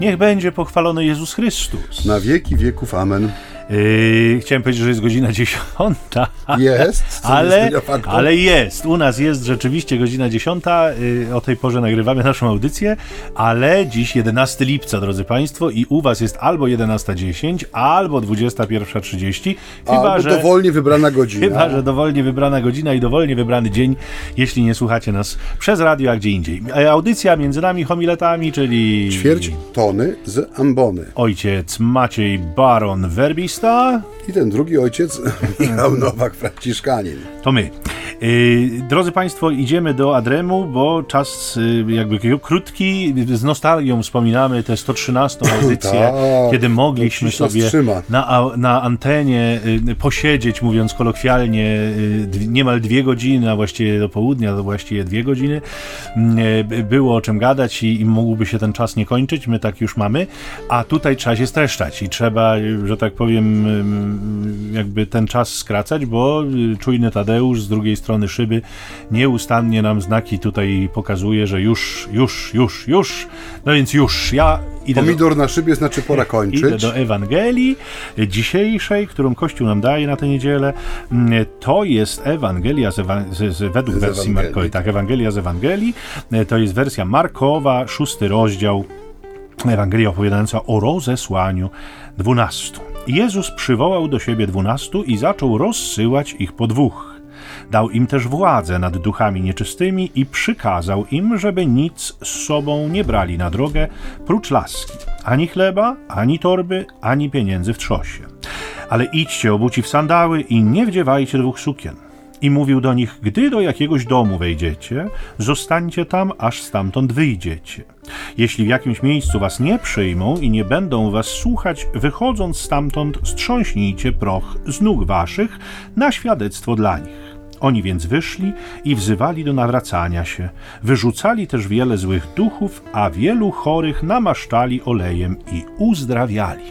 Niech będzie pochwalony Jezus Chrystus. Na wieki wieków, amen. Yy, chciałem powiedzieć, że jest godzina dziesiąta. Jest, ale, ale jest. U nas jest rzeczywiście godzina dziesiąta. Yy, o tej porze nagrywamy naszą audycję, ale dziś 11 lipca, drodzy Państwo, i u Was jest albo 11.10, albo 21.30. Chyba, Albo że. dowolnie wybrana godzina. Chyba, że dowolnie wybrana godzina i dowolnie wybrany dzień, jeśli nie słuchacie nas przez radio, a gdzie indziej. E, Audycja między nami homiletami, czyli Ćwierć tony z ambony. ojciec Maciej Baron I ten drugi ojciec, Michał Nowak, Franciszkanin. to my. Yy, drodzy Państwo, idziemy do Adremu, bo czas yy, jakby krótki, z nostalgią wspominamy tę 113 audycję, Tak, kiedy mogliśmy sobie na, na antenie yy, posiedzieć, mówiąc kolokwialnie, niemal dwie godziny, a właściwie do południa, to właściwie dwie godziny. Yy, było o czym gadać i, i mógłby się ten czas nie kończyć, my tak już mamy, a tutaj trzeba się streszczać i trzeba, że tak powiem, jakby ten czas skracać, bo yy, czujny Tadeusz z drugiej strony szyby nieustannie nam znaki tutaj pokazuje, że już, już, już, już, no więc już, ja idę do, Pomidor na szybie znaczy pora Idę kończyć. do Ewangelii dzisiejszej, którą Kościół nam daje na tę niedzielę. Mm, To jest Ewangelia z Ewa- z, z, według Z wersji. Markowej. Tak, Ewangelia z Ewangelii. E, To jest wersja Markowa, szósty rozdział. Ewangelia opowiadająca o rozesłaniu dwunastu. Jezus przywołał do siebie dwunastu i zaczął rozsyłać ich po dwóch. Dał im też władzę nad duchami nieczystymi i przykazał im, żeby nic z sobą nie brali na drogę, prócz laski, ani chleba, ani torby, ani pieniędzy w trzosie. Ale idźcie obuci w sandały i nie wdziewajcie dwóch sukien. I mówił do nich: Gdy do jakiegoś domu wejdziecie, zostańcie tam, aż stamtąd wyjdziecie. Jeśli w jakimś miejscu was nie przyjmą i nie będą was słuchać, wychodząc stamtąd, strząśnijcie proch z nóg waszych na świadectwo dla nich. Oni więc wyszli i wzywali do nawracania się. Wyrzucali też wiele złych duchów, a wielu chorych namaszczali olejem i uzdrawiali.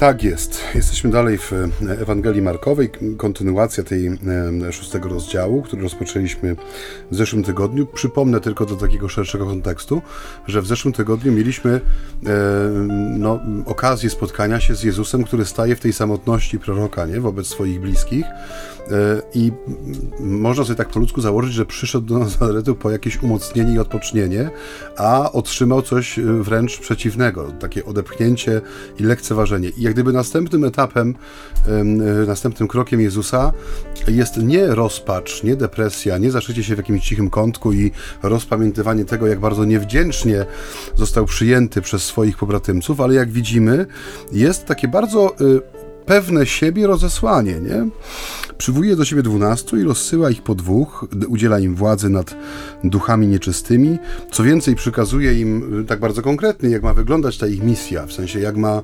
Tak jest. Jesteśmy dalej w e, Ewangelii Markowej, kontynuacja tej e, szóstego rozdziału, który rozpoczęliśmy w zeszłym tygodniu. Przypomnę tylko do takiego szerszego kontekstu, że w zeszłym tygodniu mieliśmy e, no, okazję spotkania się z Jezusem, który staje w tej samotności proroka nie? wobec swoich bliskich. E, I można sobie tak po ludzku założyć, że przyszedł do Nazaretu po jakieś umocnienie i odpocznienie, a otrzymał coś e, wręcz przeciwnego, takie odepchnięcie i lekceważenie. I jak gdyby następnym etapem, em, e, następnym krokiem Jezusa jest nie rozpacz, nie depresja, nie zaszycie się w jakimś cichym kątku i rozpamiętywanie tego, jak bardzo niewdzięcznie został przyjęty przez swoich pobratymców, ale jak widzimy, jest takie bardzo pewne siebie rozesłanie, nie? Przywołuje do siebie dwunastu i rozsyła ich po dwóch, udziela im władzy nad duchami nieczystymi. Co więcej, przykazuje im y, tak bardzo konkretnie, jak ma wyglądać ta ich misja, w sensie jak ma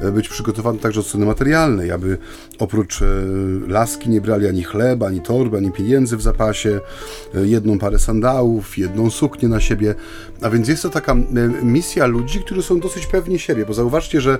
e, być przygotowana także od strony materialnej, aby oprócz e, laski nie brali ani chleba, ani torby, ani pieniędzy w zapasie, e, jedną parę sandałów, jedną suknię na siebie. A więc jest to taka misja ludzi, którzy są dosyć pewni siebie, bo zauważcie, że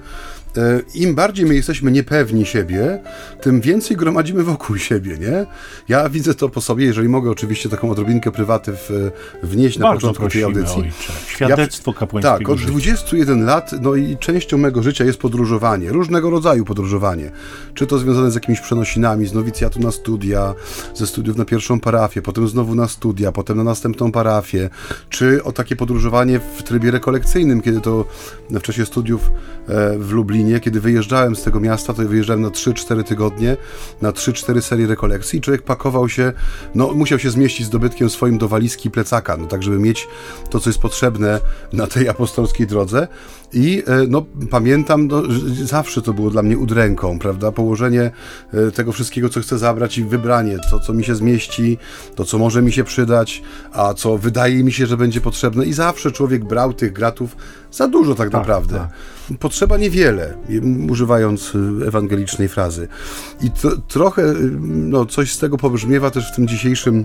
im bardziej my jesteśmy niepewni siebie, tym więcej gromadzimy wokół siebie, nie? Ja widzę to po sobie, jeżeli mogę oczywiście taką odrobinkę prywaty w, wnieść na Bardzo początku tej audycji. ojcze. Świadectwo kapłańskiego Tak, od życia. 21 lat, no i częścią mego życia jest podróżowanie, różnego rodzaju podróżowanie. Czy to związane z jakimiś przenosinami, z nowicjatu na studia, ze studiów na pierwszą parafię, potem znowu na studia, potem na następną parafię, czy o takie podróżowanie w trybie rekolekcyjnym, kiedy to w czasie studiów e, w Lublinie, kiedy wyjeżdżałem z tego miasta, to wyjeżdżałem na 3-4 tygodnie, na 3-4 serie rekolekcji. Człowiek pakował się, no musiał się zmieścić z dobytkiem swoim do walizki plecaka, no tak żeby mieć to, co jest potrzebne na tej apostolskiej drodze. I e, no pamiętam, no, zawsze to było dla mnie udręką, prawda, położenie e, tego wszystkiego, co chcę zabrać i wybranie, to, co mi się zmieści, to, co może mi się przydać, a co wydaje mi się, że będzie potrzebne. I zawsze człowiek brał tych gratów za dużo tak, naprawdę. Potrzeba niewiele, używając y, ewangelicznej frazy. I to, trochę y, no, coś z tego pobrzmiewa też w tym dzisiejszym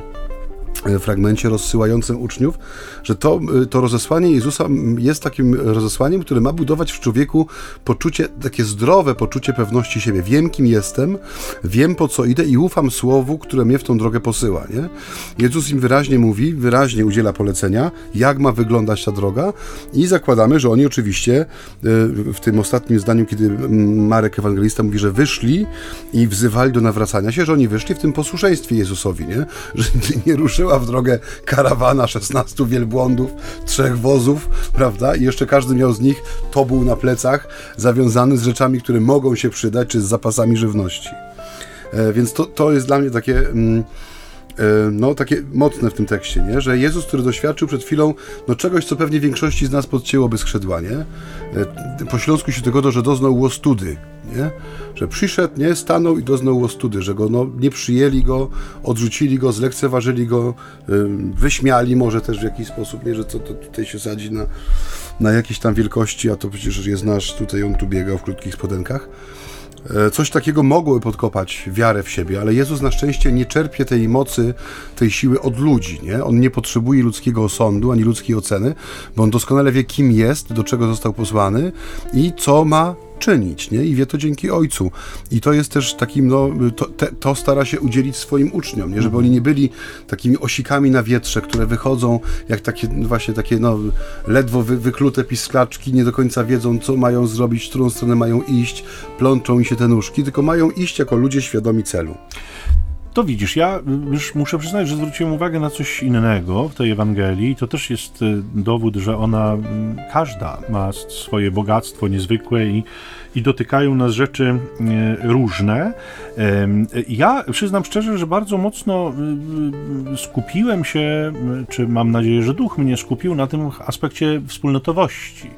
fragmencie rozsyłającym uczniów, że to, e, to rozesłanie Jezusa jest takim rozesłaniem, które ma budować w człowieku poczucie, takie zdrowe poczucie pewności siebie. Wiem, kim jestem, wiem, po co idę i ufam Słowu, które mnie w tą drogę posyła. Nie? Jezus im wyraźnie mówi, wyraźnie udziela polecenia, jak ma wyglądać ta droga i zakładamy, że oni oczywiście e, w tym ostatnim zdaniu, kiedy Marek Ewangelista mówi, że wyszli i wzywali do nawracania się, że oni wyszli w tym posłuszeństwie Jezusowi, nie? że nie ruszyła w drogę karawana 16 wielbłądów, trzech wozów, prawda? I jeszcze każdy miał z nich tobuł na plecach, zawiązany z rzeczami, które mogą się przydać, czy z zapasami żywności. E, więc to, to jest dla mnie takie. Mm, no, takie mocne w tym tekście, nie? że Jezus, który doświadczył przed chwilą no, czegoś, co pewnie większości z nas podcięłoby skrzydła, nie? E, po śląsku się tego, że doznał łostudy, nie? Że przyszedł, nie, stanął i doznał łostudy, że go no, nie przyjęli go, odrzucili go, zlekceważyli go, wyśmiali może też w jakiś sposób, nie, że co to tutaj się sadzi na, na jakieś tam wielkości, a to przecież jest nasz, tutaj on tu biegał w krótkich spodenkach. E, coś takiego mogłoby podkopać wiarę w siebie, ale Jezus na szczęście nie czerpie tej mocy, tej siły od ludzi. Nie? On nie potrzebuje ludzkiego osądu ani ludzkiej oceny, bo on doskonale wie, kim jest, do czego został posłany i co ma czynić, nie? I wie to dzięki Ojcu. I to jest też takim, no, to, te, to stara się udzielić swoim uczniom, nie? Żeby oni nie byli takimi osikami na wietrze, które wychodzą jak takie, no, właśnie takie, no, ledwo wy, wyklute pisklaczki, nie do końca wiedzą, co mają zrobić, w którą stronę mają iść, plączą im się te nóżki, tylko mają iść jako ludzie świadomi celu. To widzisz, ja już muszę przyznać, że zwróciłem uwagę na coś innego w tej Ewangelii. To też jest y, dowód, że ona, mm, każda ma swoje bogactwo niezwykłe i i dotykają nas rzeczy e, różne. Ja przyznam szczerze, że bardzo mocno e, skupiłem się, czy mam nadzieję, że duch mnie skupił na tym aspekcie wspólnotowości.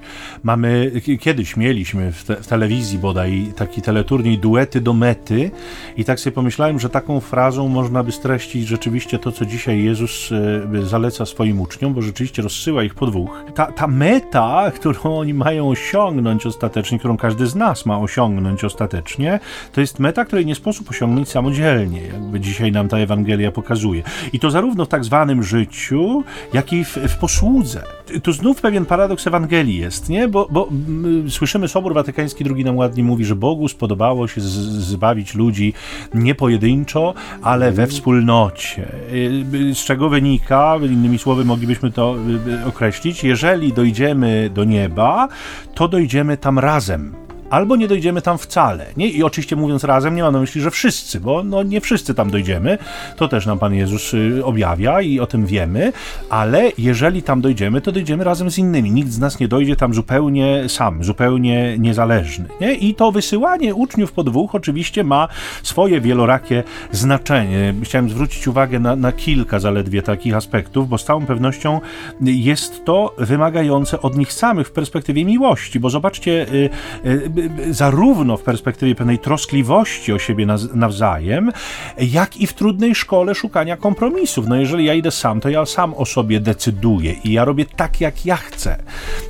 Mamy, kiedyś mieliśmy w, te, w telewizji bodaj taki teleturniej duety do mety i tak sobie pomyślałem, że taką frazą można by streścić rzeczywiście to, co dzisiaj Jezus e, zaleca swoim uczniom, bo rzeczywiście rozsyła ich po dwóch. Ta, ta meta, którą oni mają osiągnąć ostatecznie, którą każdy zna, nas ma osiągnąć ostatecznie, to jest meta, której nie sposób osiągnąć samodzielnie, jakby dzisiaj nam ta Ewangelia pokazuje. I to zarówno w tak zwanym życiu, jak i w, w posłudze. Tu znów pewien paradoks Ewangelii jest, nie? Bo, bo m, słyszymy Sobór Watykański II nam ładnie mówi, że Bogu spodobało się z, zbawić ludzi nie pojedynczo, ale we wspólnocie. Y, z czego wynika, innymi słowy moglibyśmy to y, y, określić, jeżeli dojdziemy do nieba, to dojdziemy tam razem albo nie dojdziemy tam wcale. Nie? I oczywiście mówiąc razem, nie mam na myśli, że wszyscy, bo no, nie wszyscy tam dojdziemy. To też nam Pan Jezus y, objawia i o tym wiemy, ale jeżeli tam dojdziemy, to dojdziemy razem z innymi. Nikt z nas nie dojdzie tam zupełnie sam, zupełnie niezależny. Nie? I to wysyłanie uczniów po dwóch oczywiście ma swoje wielorakie znaczenie. Chciałem zwrócić uwagę na, na kilka zaledwie takich aspektów, bo z całą pewnością jest to wymagające od nich samych w perspektywie miłości, bo zobaczcie, y, y, zarówno w perspektywie pewnej troskliwości o siebie nawzajem, jak i w trudnej szkole szukania kompromisów. No jeżeli ja idę sam, to ja sam o sobie decyduję i ja robię tak, jak ja chcę.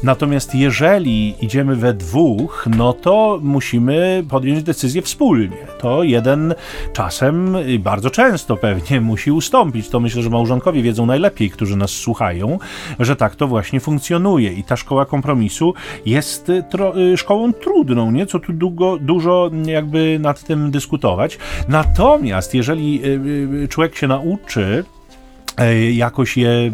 Natomiast jeżeli idziemy we dwóch, no to musimy podjąć decyzję wspólnie. To jeden czasem, bardzo często pewnie, musi ustąpić. To myślę, że małżonkowie wiedzą najlepiej, którzy nas słuchają, że tak to właśnie funkcjonuje. I ta szkoła kompromisu jest szkołą trudną nie? Co tu długo, dużo jakby nad tym dyskutować. Natomiast jeżeli y, y, człowiek się nauczy e, jakoś je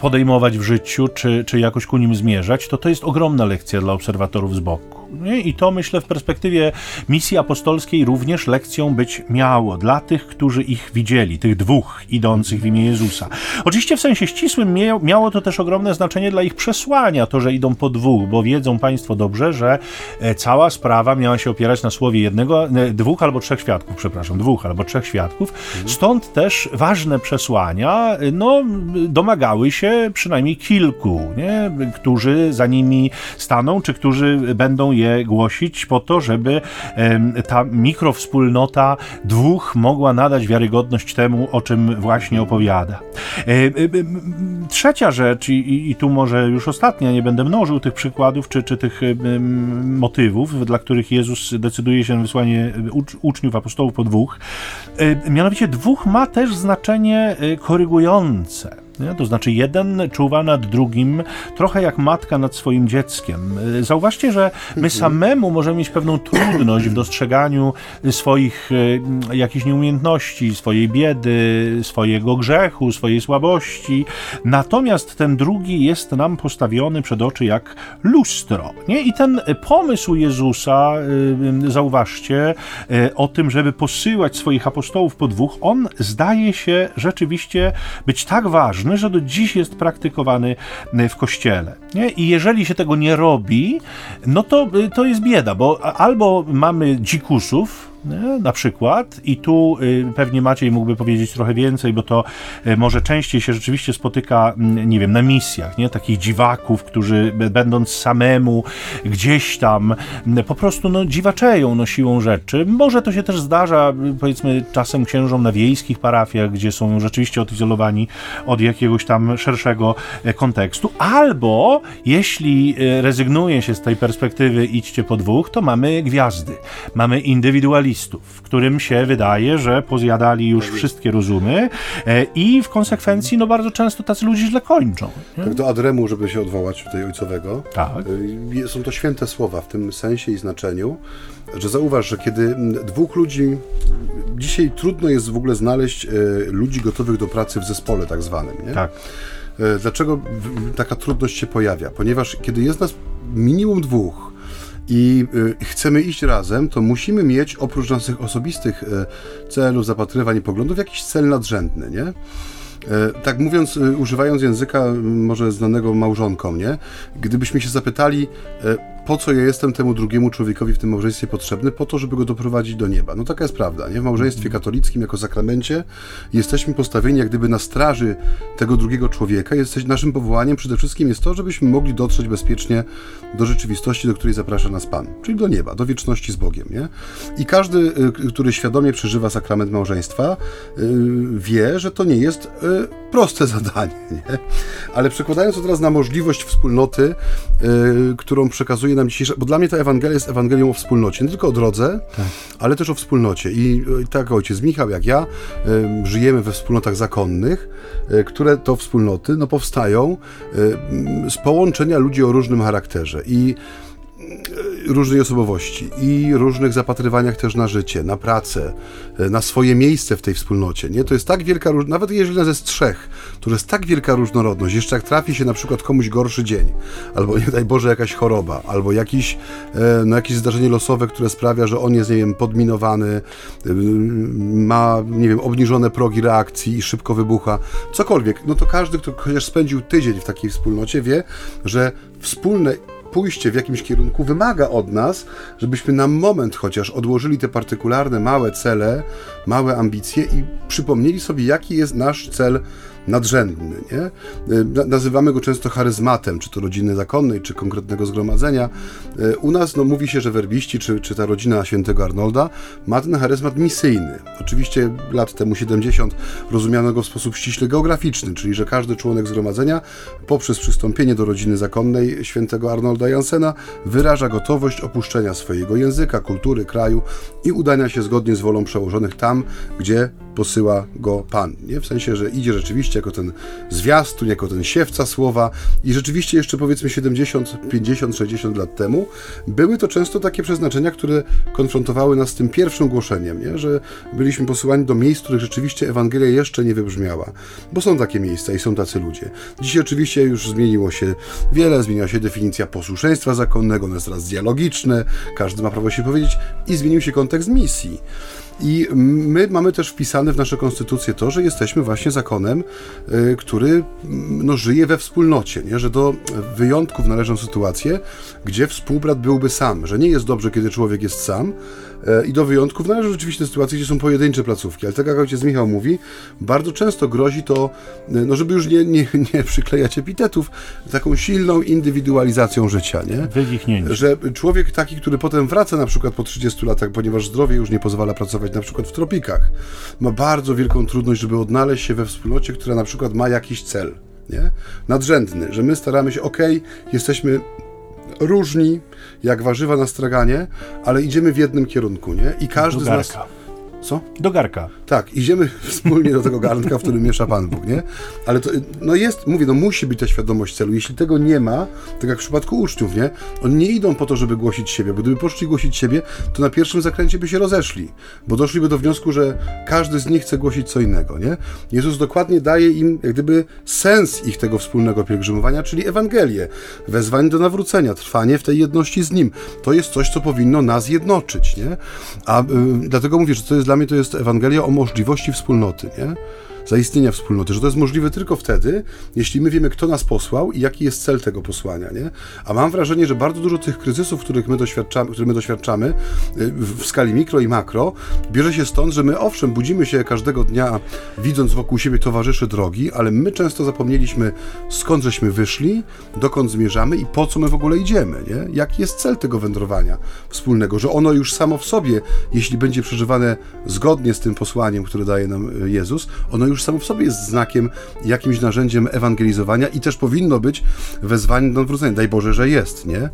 podejmować w życiu, czy, czy jakoś ku nim zmierzać, to to jest ogromna lekcja dla obserwatorów z boku. Nie? I to myślę w perspektywie misji apostolskiej również lekcją być miało dla tych, którzy ich widzieli, tych dwóch idących w imię Jezusa. Oczywiście w sensie ścisłym miało to też ogromne znaczenie dla ich przesłania, to, że idą po dwóch, bo wiedzą Państwo dobrze, że e, cała sprawa miała się opierać na słowie jednego, e, dwóch albo trzech świadków, przepraszam, dwóch albo trzech świadków. Stąd też ważne przesłania, e, no, domagały się przynajmniej kilku, nie? którzy za nimi staną, czy którzy będą je Ewangelię głosić po to, żeby ta mikrowspólnota dwóch mogła nadać wiarygodność temu, o czym właśnie opowiada. Trzecia rzecz, i, tu może już ostatnia, nie będę mnożył tych przykładów czy, czy tych motywów, dla których Jezus decyduje się na wysłanie uczniów, apostołów po dwóch. Mianowicie dwóch ma też znaczenie korygujące. Nie? To znaczy, jeden czuwa nad drugim, trochę jak matka nad swoim dzieckiem. Zauważcie, że my mhm. samemu możemy mieć pewną trudność w dostrzeganiu swoich e, jakichś nieumiejętności, swojej biedy, swojego grzechu, swojej słabości. Natomiast ten drugi jest nam postawiony przed oczy jak lustro. Nie? I ten pomysł Jezusa, e, zauważcie, o tym, żeby posyłać swoich apostołów po dwóch, on zdaje się rzeczywiście być tak ważny, ważny, że do dziś jest praktykowany e, w kościele. Nie? I jeżeli się tego nie robi, no to, e, to jest bieda, bo albo mamy dzikusów? Na przykład. I tu y, pewnie Maciej mógłby powiedzieć trochę więcej, bo to y, może częściej się rzeczywiście spotyka, mm, nie wiem, na misjach, nie? Takich dziwaków, którzy będąc samemu gdzieś tam mm, po prostu no, dziwaczeją no, siłą rzeczy. Może to się też zdarza, y, powiedzmy, czasem księżom na wiejskich parafiach, gdzie są rzeczywiście odizolowani od jakiegoś tam szerszego kontekstu. Albo jeśli rezygnuje się z tej perspektywy idźcie po dwóch, to mamy gwiazdy, mamy w którym się wydaje, że pozjadali już wszystkie rozumy e, i w konsekwencji no bardzo często tacy ludzie źle kończą. Nie? Tak do Adremu, żeby się odwołać tutaj ojcowego. Tak. E, są to święte słowa w tym sensie i znaczeniu, że zauważ, że kiedy dwóch ludzi dzisiaj trudno jest w ogóle znaleźć e, ludzi gotowych do pracy w zespole tak zwanym, nie? Tak. Dlaczego taka trudność się pojawia? Ponieważ kiedy jest nas minimum dwóch, i y, chcemy iść razem, to musimy mieć oprócz naszych osobistych y, celów, zapatrywań i poglądów jakiś cel nadrzędny, nie? E, tak mówiąc, y, używając języka może znanego małżonkom, nie? Gdybyśmy się zapytali, po co ja jestem temu drugiemu człowiekowi w tym małżeństwie potrzebny? Po to, żeby go doprowadzić do nieba. No taka jest prawda, nie? W małżeństwie mhm. katolickim jako sakramencie jesteśmy postawieni jak gdyby na straży tego drugiego człowieka. Jesteś, naszym powołaniem przede wszystkim jest to, żebyśmy mogli dotrzeć bezpiecznie do rzeczywistości, do której zaprasza nas Pan, czyli do nieba, do wieczności z Bogiem, nie? I każdy, y, który świadomie przeżywa sakrament małżeństwa, y, wie, że to nie jest y, proste zadanie, nie? Ale przekładając to teraz na możliwość wspólnoty, którą przekazuje nam dzisiejsza, bo dla mnie ta Ewangelia jest Ewangelią o wspólnocie, nie tylko o drodze, tak. ale też o wspólnocie. I, I tak ojciec Michał, jak ja, y, żyjemy we wspólnotach zakonnych, y, które to wspólnoty no, powstają z połączenia ludzi o różnym charakterze. I różnej osobowości i różnych zapatrywaniach też na życie, na pracę, e, na swoje miejsce w tej wspólnocie. Nie? To jest tak wielka, nawet jeżeli nas jest trzech, to jest tak wielka różnorodność. Jeszcze jak trafi się na przykład komuś gorszy dzień, albo nie daj Boże jakaś choroba, albo jakiś, e, no, jakieś zdarzenie losowe, które sprawia, że on jest, nie wiem, podminowany, e, ma, nie wiem, obniżone progi reakcji i szybko wybucha, cokolwiek, no to każdy, kto chociaż spędził tydzień w takiej wspólnocie, wie, że wspólne pójście w jakimś kierunku wymaga od nas, żebyśmy na moment chociaż odłożyli te partykularne, małe cele, małe ambicje i przypomnieli sobie, jaki jest nasz cel nadrzędny. Nie? Y, nazywamy go często charyzmatem, czy to rodziny zakonnej, czy konkretnego zgromadzenia. Y, u nas no, mówi się, że werbiści, czy, czy ta rodzina świętego Arnolda ma ten charyzmat misyjny. Oczywiście lat temu 70 rozumiano go w sposób ściśle geograficzny, czyli że każdy członek zgromadzenia poprzez przystąpienie do rodziny zakonnej świętego Arnolda Jansena wyraża gotowość opuszczenia swojego języka, kultury, kraju i udania się zgodnie z wolą przełożonych tam, gdzie posyła go Pan. Nie? W sensie, że idzie rzeczywiście jako ten zwiastun, jako ten siewca słowa i rzeczywiście jeszcze powiedzmy 70, 50, 60 lat temu były to często takie przeznaczenia, które konfrontowały nas z tym pierwszym głoszeniem, nie? że byliśmy posyłani do miejsc, w których rzeczywiście Ewangelia jeszcze nie wybrzmiała. Bo są takie miejsca i są tacy ludzie. Dzisiaj oczywiście już zmieniło się wiele, zmieniła się definicja posłuszeństwa zakonnego, ono jest teraz dialogiczne, każdy ma prawo się powiedzieć i zmienił się kontekst misji. I my mamy też wpisane w nasze konstytucje to, że jesteśmy właśnie zakonem, y, który mm, no, żyje we wspólnocie, nie? że do wyjątków należą sytuacje, gdzie współbrat byłby sam, że nie jest dobrze, kiedy człowiek jest sam, I do wyjątków należy rzeczywiście sytuacje, gdzie są pojedyncze placówki, ale tak jak ojciec Michał mówi, bardzo często grozi to, e, no żeby już nie, nie, nie przyklejać epitetów, taką silną indywidualizacją życia, nie? Że człowiek taki, który potem wraca na przykład po 30 latach, ponieważ zdrowie już nie pozwala pracować na przykład w tropikach, ma bardzo wielką trudność, żeby odnaleźć się we wspólnocie, która na przykład ma jakiś cel, nie? Nadrzędny, że my staramy się, ok, jesteśmy różni, jak warzywa na straganie, ale idziemy w jednym kierunku, nie? I każdy z nas... Co? Do garka. Tak, idziemy wspólnie do tego garnka, w którym miesza Pan Bóg, nie? Ale to, no jest, mówię, no musi być ta świadomość celu. Jeśli tego nie ma, tak jak w przypadku uczniów, nie? Oni nie idą po to, żeby głosić siebie, bo gdyby poszli głosić siebie, to na pierwszym zakręcie by się rozeszli, bo doszliby do wniosku, że każdy z nich chce głosić co innego, nie? Jezus dokładnie daje im, jak gdyby, sens ich tego wspólnego pielgrzymowania, czyli Ewangelię, wezwanie do nawrócenia, trwanie w tej jedności z Nim. To jest coś, co powinno nas jednoczyć, nie? A y, dlatego mówię, że to jest dla mnie to jest Ewangelia o możliwości wspólnoty, nie? Zaistnienia wspólnoty, że to jest możliwe tylko wtedy, jeśli my wiemy, kto nas posłał i jaki jest cel tego posłania, nie? A mam wrażenie, że bardzo dużo tych kryzysów, których my doświadczamy, które my doświadczamy y, w skali mikro i makro, bierze się stąd, że my owszem, budzimy się każdego dnia, widząc wokół siebie towarzyszy drogi, ale my często zapomnieliśmy, skąd żeśmy wyszli, dokąd zmierzamy i po co my w ogóle idziemy, nie? Jaki jest cel tego wędrowania wspólnego, że ono już samo w sobie, jeśli będzie przeżywane zgodnie z tym posłaniem, które daje nam y, Jezus, ono już samo w sobie jest znakiem, jakimś narzędziem ewangelizowania i też powinno być wezwaniem do nawrócenia. Daj Boże, że jest, nie?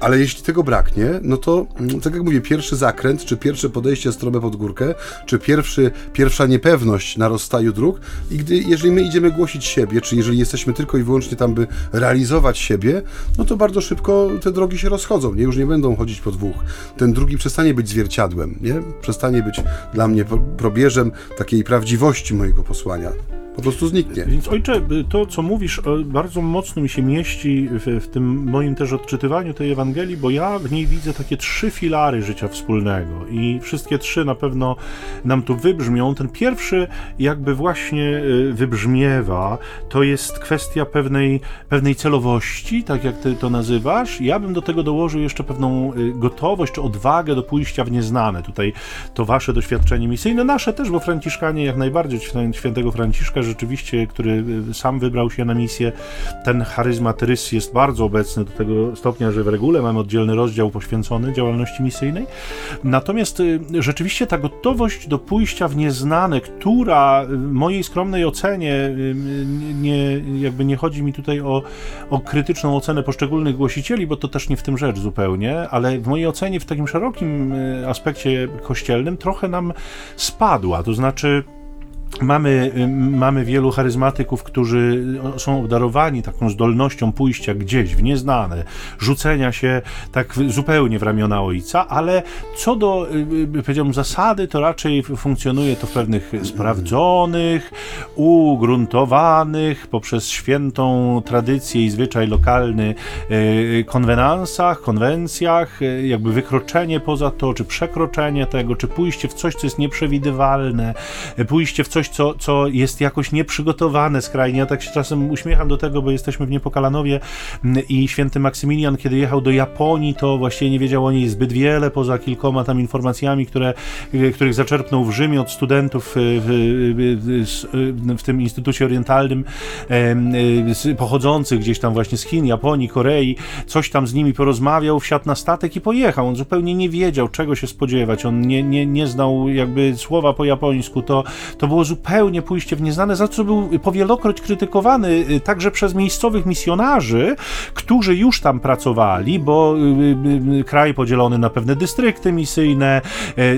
Ale jeśli tego braknie, no to, mm, tak jak mówię, pierwszy zakręt, czy pierwsze podejście strome pod górkę, czy pierwszy, pierwsza niepewność na rozstaju dróg, i gdy, jeżeli my idziemy głosić siebie, czy jeżeli jesteśmy tylko i wyłącznie tam, by realizować siebie, no to bardzo szybko te drogi się rozchodzą, nie? Już nie będą chodzić po dwóch. Ten drugi przestanie być zwierciadłem, nie? Przestanie być dla mnie probierzem takiej prawdziwości mojego posłania po prostu zniknie. Więc ojcze, to co mówisz e, bardzo mocno mi się mieści w, w, tym moim też odczytywaniu tej Ewangelii, bo ja w niej widzę takie trzy filary życia wspólnego i wszystkie trzy na pewno nam tu wybrzmią. Ten pierwszy jakby właśnie e, wybrzmiewa, to jest kwestia pewnej, pewnej celowości, tak jak ty to nazywasz. Ja bym do tego dołożył jeszcze pewną gotowość czy odwagę do pójścia w nieznane. Tutaj to wasze doświadczenie misyjne, nasze też, bo Franciszkanie jak najbardziej, świętego Franciszka rzeczywiście, który y, sam wybrał się na misję, ten charyzmat rys jest bardzo obecny do tego stopnia, że w regule mamy oddzielny rozdział poświęcony działalności misyjnej. Natomiast y, rzeczywiście ta gotowość do pójścia w nieznane, która w mojej skromnej ocenie, y, nie, jakby nie chodzi mi tutaj o, o krytyczną ocenę poszczególnych głosicieli, bo to też nie w tym rzecz zupełnie, ale w mojej ocenie w takim szerokim aspekcie kościelnym trochę nam spadła. To znaczy, Mamy, mamy wielu charyzmatyków, którzy są obdarowani taką zdolnością pójścia gdzieś w nieznane, rzucenia się tak zupełnie w ramiona ojca, ale co do, powiedziałbym, zasady, to raczej funkcjonuje to w pewnych sprawdzonych, ugruntowanych poprzez świętą tradycję i zwyczaj lokalny e, konwenansach, konwencjach, e, jakby wykroczenie poza to, czy przekroczenie tego, czy pójście w coś, co jest nieprzewidywalne, e, pójście w coś, co, co jest jakoś nieprzygotowane skrajnie. Ja tak się czasem uśmiecham do tego, bo jesteśmy w Niepokalanowie mm, i święty Maksymilian, kiedy jechał do Japonii, to właściwie nie wiedział o niej zbyt wiele, poza kilkoma tam informacjami, które, y, których zaczerpnął w Rzymie od studentów y, w, w, w tym Instytucie Orientalnym pochodzących gdzieś tam właśnie z Chin, Japonii, Korei. Coś tam z nimi porozmawiał, wsiadł na statek i pojechał. On zupełnie nie wiedział, czego się spodziewać. On nie, nie, nie znał jakby słowa po japońsku. To, to było zupełnie pójście w nieznane, za co był powielokroć krytykowany y, także przez miejscowych misjonarzy, którzy już tam pracowali, bo y, y, kraj podzielony na pewne dystrykty misyjne,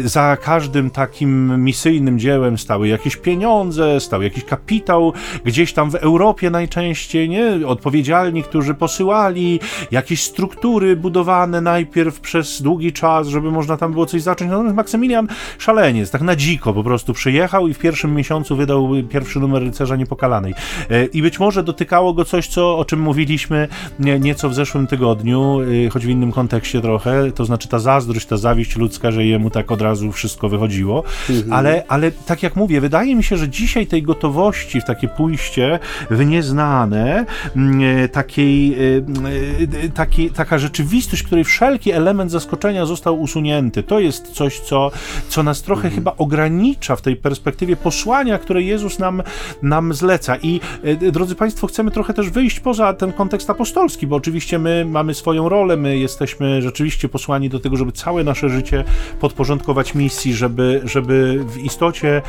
za każdym takim misyjnym dziełem stały jakieś pieniądze, stał jakiś kapitał, gdzieś tam w Europie najczęściej, nie? Odpowiedzialni, którzy posyłali jakieś struktury budowane najpierw przez długi czas, żeby można tam było coś zacząć. Natomiast Maksymilian szaleniec, tak na dziko po prostu przyjechał i w pierwszym miesiącu wydał pierwszy numer Rycerza Niepokalanej. E, I być może dotykało go coś, co, o czym mówiliśmy nieco w zeszłym tygodniu, e, choć w innym kontekście trochę, to znaczy ta zazdrość, ta zawiść ludzka, że jemu tak od razu wszystko wychodziło. Mhm. Ale, ale tak jak mówię, wydaje mi się, że dzisiaj tej gotowości w takie pójście w nieznane, takiej, takiej, taka rzeczywistość, której wszelki element zaskoczenia został usunięty, to jest coś, co, co nas trochę mhm. chyba ogranicza w tej perspektywie posłania, które Jezus nam, nam zleca. I e, drodzy Państwo, chcemy trochę też wyjść poza ten kontekst apostolski, bo oczywiście my mamy swoją rolę, my jesteśmy rzeczywiście posłani do tego, żeby całe nasze życie podporządkować misji, żeby, żeby w istocie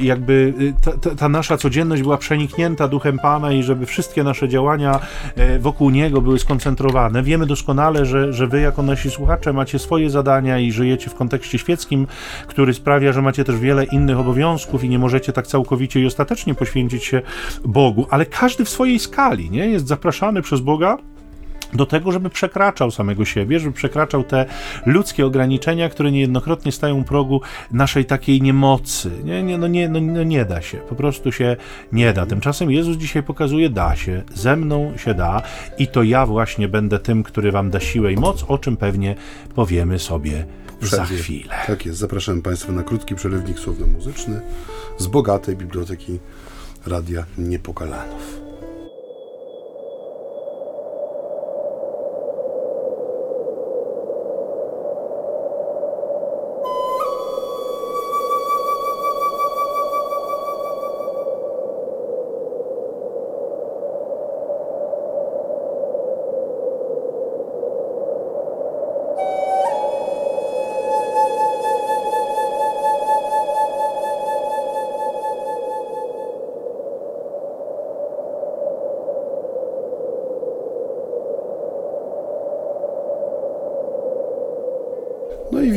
jakby ta, ta, ta nasza codzienność była przeniknięta duchem Pana i żeby wszystkie nasze działania e, wokół Niego były skoncentrowane. Wiemy doskonale, że, że Wy jako nasi słuchacze macie swoje zadania i żyjecie w kontekście świeckim, który sprawia, że macie też wiele innych obowiązków i nie możecie tak całkowicie i ostatecznie poświęcić się Bogu, ale każdy w swojej skali, nie? Jest zapraszany przez Boga do tego, żeby przekraczał samego siebie, żeby przekraczał te ludzkie ograniczenia, które niejednokrotnie stają u progu naszej takiej niemocy. Nie, nie, no nie, no, no nie da się, po prostu się nie da. Tymczasem Jezus dzisiaj pokazuje, da się, ze mną się da i to ja właśnie będę tym, który wam da siłę i moc, o czym pewnie powiemy sobie za chwilę. Tak jest, zapraszam Państwa na krótki przerywnik słowno-muzyczny z bogatej biblioteki Radia Niepokalanów.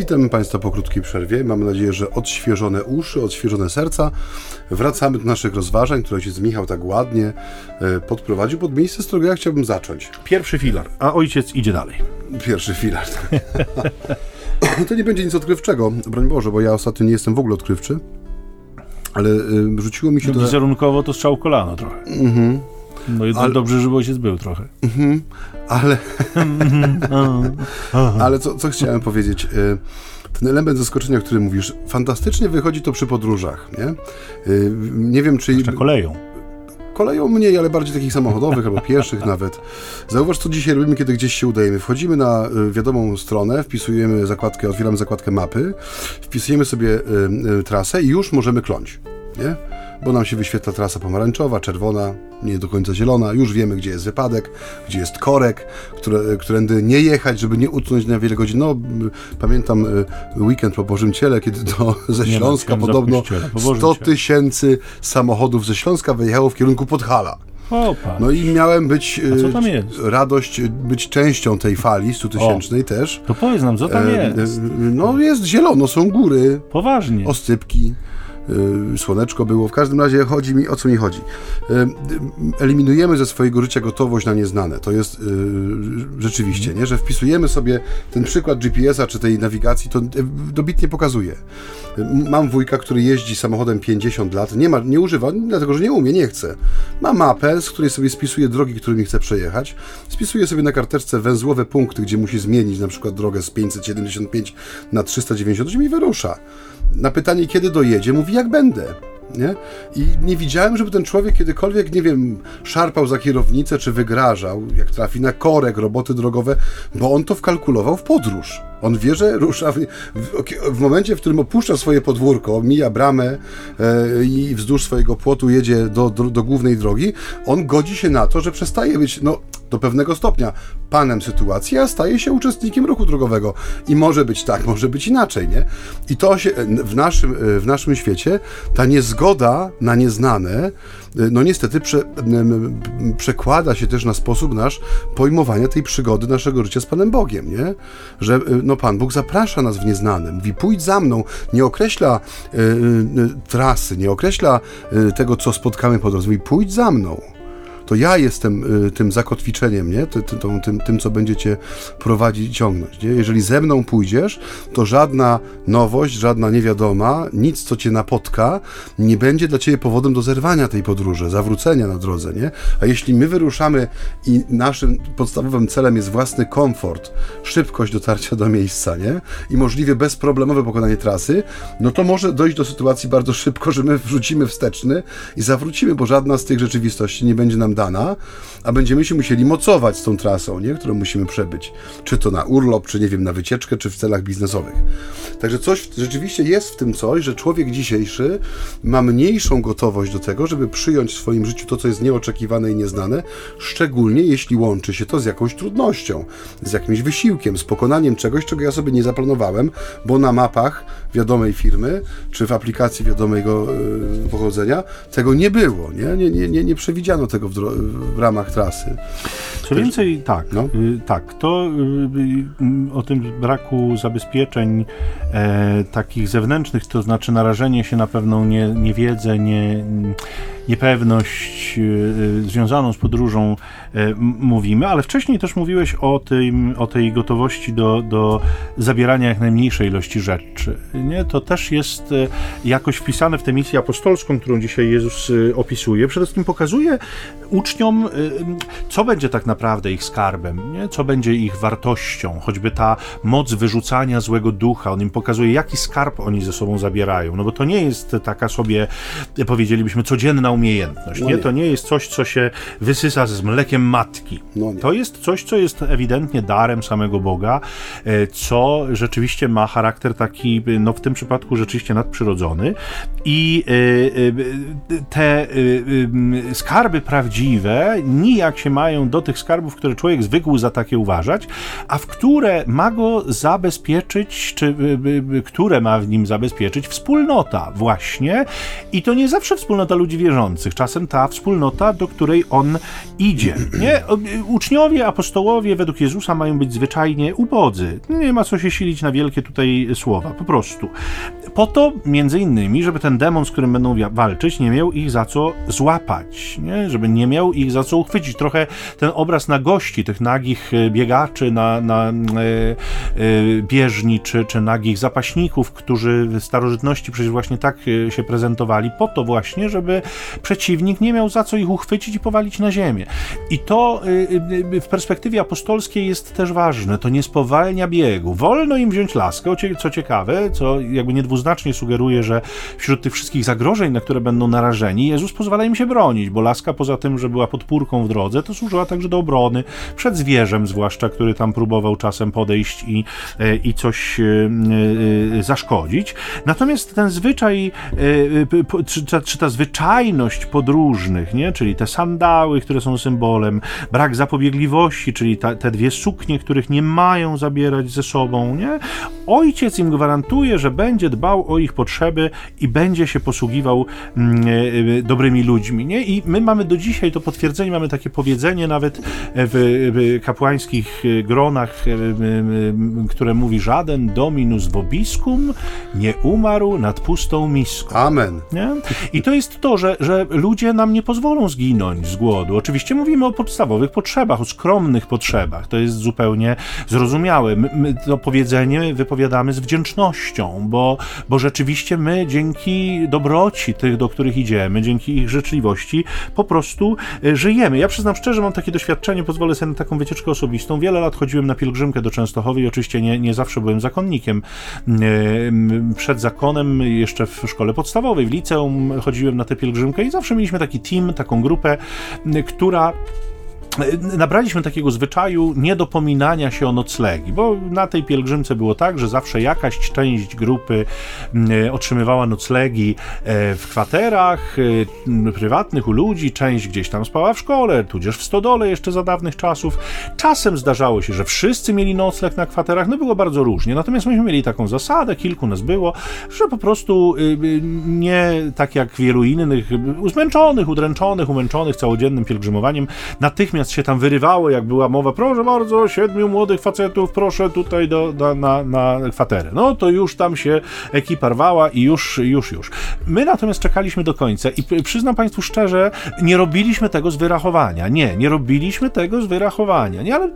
No i witamy Państwa po krótkiej przerwie. Mamy nadzieję, że odświeżone uszy, odświeżone serca. Wracamy do naszych rozważań, które ojciec Michał tak ładnie e, podprowadził. Pod miejsce, z którego ja chciałbym zacząć. Pierwszy filar, a ojciec idzie dalej. Pierwszy filar. To nie będzie nic odkrywczego, broń Boże, bo ja ostatnio nie jestem w ogóle odkrywczy. Ale y, rzuciło mi się to... Wizerunkowo to strzał kolano trochę. Mhm. No i ale... dobrze, żeby ojciec był trochę. Mhm, ale... ale co, co chciałem powiedzieć? Y, ten element zaskoczenia, o którym mówisz, fantastycznie wychodzi to przy podróżach, nie? Y, nie wiem, czy... Jeszcze koleją koleją mniej, ale bardziej takich samochodowych albo pieszych nawet. Zauważ, co dzisiaj robimy, kiedy gdzieś się udajemy. Wchodzimy na y, wiadomą stronę, wpisujemy zakładkę, otwieramy zakładkę mapy, wpisujemy sobie y, y, trasę i już możemy kląć. Nie? Bo nam się wyświetla trasa pomarańczowa, czerwona, nie do końca zielona. Już wiemy, gdzie jest wypadek, gdzie jest korek, które, którędy nie jechać, żeby nie utknąć na wiele godzin. No, pamiętam y, weekend po Bożym Ciele, kiedy to ze Śląska nie, podobno 100 tysięcy samochodów ze Śląska wyjechało w kierunku Podhala. No i miałem być y, radość być częścią tej fali 100 tysięcznej też. To powiedz nam, co tam e, jest? No jest zielono, są góry. Poważnie. Ostypki. Y, słoneczko było. W każdym razie chodzi mi, o co mi chodzi. Y, eliminujemy ze swojego życia gotowość na nieznane. To jest y, rzeczywiście, nie? że wpisujemy sobie ten przykład GPS-a czy tej nawigacji, to dobitnie pokazuje. Mam wujka, który jeździ samochodem 50 lat, nie, ma, nie używa, dlatego że nie umie, nie chce. Ma mapę, z której sobie spisuje drogi, którymi chce przejechać. Spisuje sobie na karteczce węzłowe punkty, gdzie musi zmienić na przykład drogę z 575 na 398 i wyrusza na pytanie, kiedy dojedzie, mówi, jak będę. Nie? I nie widziałem, żeby ten człowiek kiedykolwiek, nie wiem, szarpał za kierownicę czy wygrażał, jak trafi na korek, roboty drogowe, bo on to wkalkulował w podróż. On wie, że rusza w, w, w momencie, w którym opuszcza swoje podwórko, mija bramę e, i wzdłuż swojego płotu jedzie do, do, do, głównej drogi, on godzi się na to, że przestaje być, no, do pewnego stopnia panem sytuacji, a staje się uczestnikiem ruchu drogowego. I może być tak, może być inaczej, nie? I to się w naszym, w naszym świecie, ta niezgoda na nieznane, no niestety prze, przekłada się też na sposób nasz pojmowania tej przygody naszego życia z Panem Bogiem, nie? Że no Pan Bóg zaprasza nas w nieznane, mówi pójdź za mną, nie określa y, y, trasy, nie określa y, tego, co spotkamy po drodze, mówi pójdź za mną. To ja jestem y, tym zakotwiczeniem, nie? Ty, ty, tym, tym, tym, co będziecie prowadzić i ciągnąć, nie? Jeżeli ze mną pójdziesz, to żadna nowość, żadna niewiadoma, nic, co cię napotka, nie będzie dla ciebie powodem do zerwania tej podróży, zawrócenia na drodze, nie? A jeśli my wyruszamy i naszym podstawowym celem jest własny komfort, szybkość dotarcia do miejsca, nie? I możliwie bezproblemowe pokonanie trasy, no to może dojść do sytuacji bardzo szybko, że my wrzucimy wsteczny i zawrócimy, bo żadna z tych rzeczywistości nie będzie nam a będziemy się musieli mocować z tą trasą, nie? którą musimy przebyć. Czy to na urlop, czy nie wiem, na wycieczkę, czy w celach biznesowych. Także coś rzeczywiście jest w tym coś, że człowiek dzisiejszy ma mniejszą gotowość do tego, żeby przyjąć w swoim życiu to, co jest nieoczekiwane i nieznane, szczególnie jeśli łączy się to z jakąś trudnością, z jakimś wysiłkiem, z pokonaniem czegoś, czego ja sobie nie zaplanowałem, bo na mapach wiadomej firmy, czy w aplikacji wiadomego yy, pochodzenia tego nie było, nie? Nie, nie, nie, nie przewidziano tego w, w ramach trasy. Co więcej, tak, no. y, tak, to y, y, o tym braku zabezpieczeń e, takich zewnętrznych, to znaczy narażenie się na pewną nie, niewiedzę, nie, niepewność y, y, związaną z podróżą e, mówimy, ale wcześniej też mówiłeś o, tym, o tej gotowości do, do zabierania jak najmniejszej ilości rzeczy. Nie? To też jest e, jakoś wpisane w tę misję apostolską, którą dzisiaj Jezus e, opisuje. Przede wszystkim pokazuje uczniom, co będzie tak naprawdę ich skarbem, nie? co będzie ich wartością, choćby ta moc wyrzucania złego ducha. On im pokazuje, jaki skarb oni ze sobą zabierają. No bo to nie jest taka sobie, powiedzielibyśmy, codzienna umiejętność. No nie? To nie jest coś, co się wysysa z mlekiem matki. No to jest coś, co jest ewidentnie darem samego Boga, e, co rzeczywiście ma charakter taki, no w tym przypadku rzeczywiście nadprzyrodzony i e, e, te skarby prawdziwe nijak się mają do tych skarbów, które człowiek zwykł za takie uważać, a w które ma go zabezpieczyć, czy które ma w nim zabezpieczyć wspólnota właśnie i to nie zawsze wspólnota ludzi wierzących, wierzących, czasem ta wspólnota, do której on idzie. Nie? Uczniowie, apostołowie według Jezusa mają być zwyczajnie ubodzy. Nie ma co się silić na wielkie tutaj słowa, po prostu. Po to, między innymi, żeby ten demon, z którym będą walczyć, nie miał ich za co złapać, nie? żeby nie miał ich za co uchwycić. Trochę ten obraz na gości, tych nagich e, biegaczy na, na e, e, bieżni, czy, czy nagich zapaśników, którzy w starożytności przecież właśnie tak się prezentowali, po to właśnie, żeby przeciwnik nie miał za co ich uchwycić i powalić na ziemię. I to y, y, y, w perspektywie apostolskiej jest też ważne. To nie spowalnia biegu. Wolno im wziąć laskę, co ciekawe, co jakby niedwuznacznie sugeruje, że wśród tych wszystkich zagrożeń, na które będą narażeni, Jezus pozwala im się bronić, bo laska poza tym, że była podpórką w drodze, to służyła także do obrony przed zwierzem, zwłaszcza, który tam próbował czasem podejść i, e, i coś e, e, zaszkodzić. Natomiast ten zwyczaj, czy, czy ta podróżnych, nie? czyli te sandały, które są symbolem, brak zapobiegliwości, czyli ta, te dwie suknie, których nie mają zabierać ze sobą. Nie? Ojciec im gwarantuje, że będzie dbał o ich potrzeby i będzie się posługiwał mm, e, e, dobrymi ludźmi. Nie? I my mamy do dzisiaj to potwierdzenie, mamy takie powiedzenie nawet w, w kapłańskich e, gronach, które mówi żaden dominus vobiscum nie umarł nad pustą miską. Amen. Nie? I to jest to, że, że ludzie nam nie pozwolą zginąć z głodu. Oczywiście mówimy o podstawowych potrzebach, o skromnych potrzebach. To jest zupełnie zrozumiałe. My, my to powiedzenie wypowiadamy z wdzięcznością, bo, bo rzeczywiście my dzięki dobroci tych, do których idziemy, dzięki ich życzliwości, po prostu e, żyjemy. Ja przyznam szczerze, mam takie doświadczenie, pozwolę sobie na taką wycieczkę osobistą. Wiele lat chodziłem na pielgrzymkę do Częstochowy i oczywiście nie, nie zawsze byłem zakonnikiem. E, przed zakonem, jeszcze w szkole podstawowej, w liceum chodziłem na tę pielgrzymkę i zawsze mieliśmy taki team, taką grupę, która nabraliśmy takiego zwyczaju niedopominania się o noclegi, bo na tej pielgrzymce było tak, że zawsze jakaś część grupy mm, otrzymywała noclegi e, w kwaterach e, prywatnych u ludzi, część gdzieś tam spała w szkole, tudzież w stodole jeszcze za dawnych czasów. Czasem zdarzało się, że wszyscy mieli nocleg na kwaterach, no było bardzo różnie. Natomiast myśmy mieli taką zasadę, kilku nas było, że po prostu y, y, nie tak jak wielu innych, zmęczonych, udręczonych, umęczonych całodziennym pielgrzymowaniem, natychmiast się tam wyrywało, jak była mowa, proszę bardzo, siedmiu młodych facetów, proszę tutaj do, do, na, na kwaterę. No to już tam się ekipa rwała i już, już, już. My natomiast czekaliśmy do końca i przyznam Państwu szczerze, nie robiliśmy tego z wyrachowania. Nie, nie robiliśmy tego z wyrachowania. Nie, ale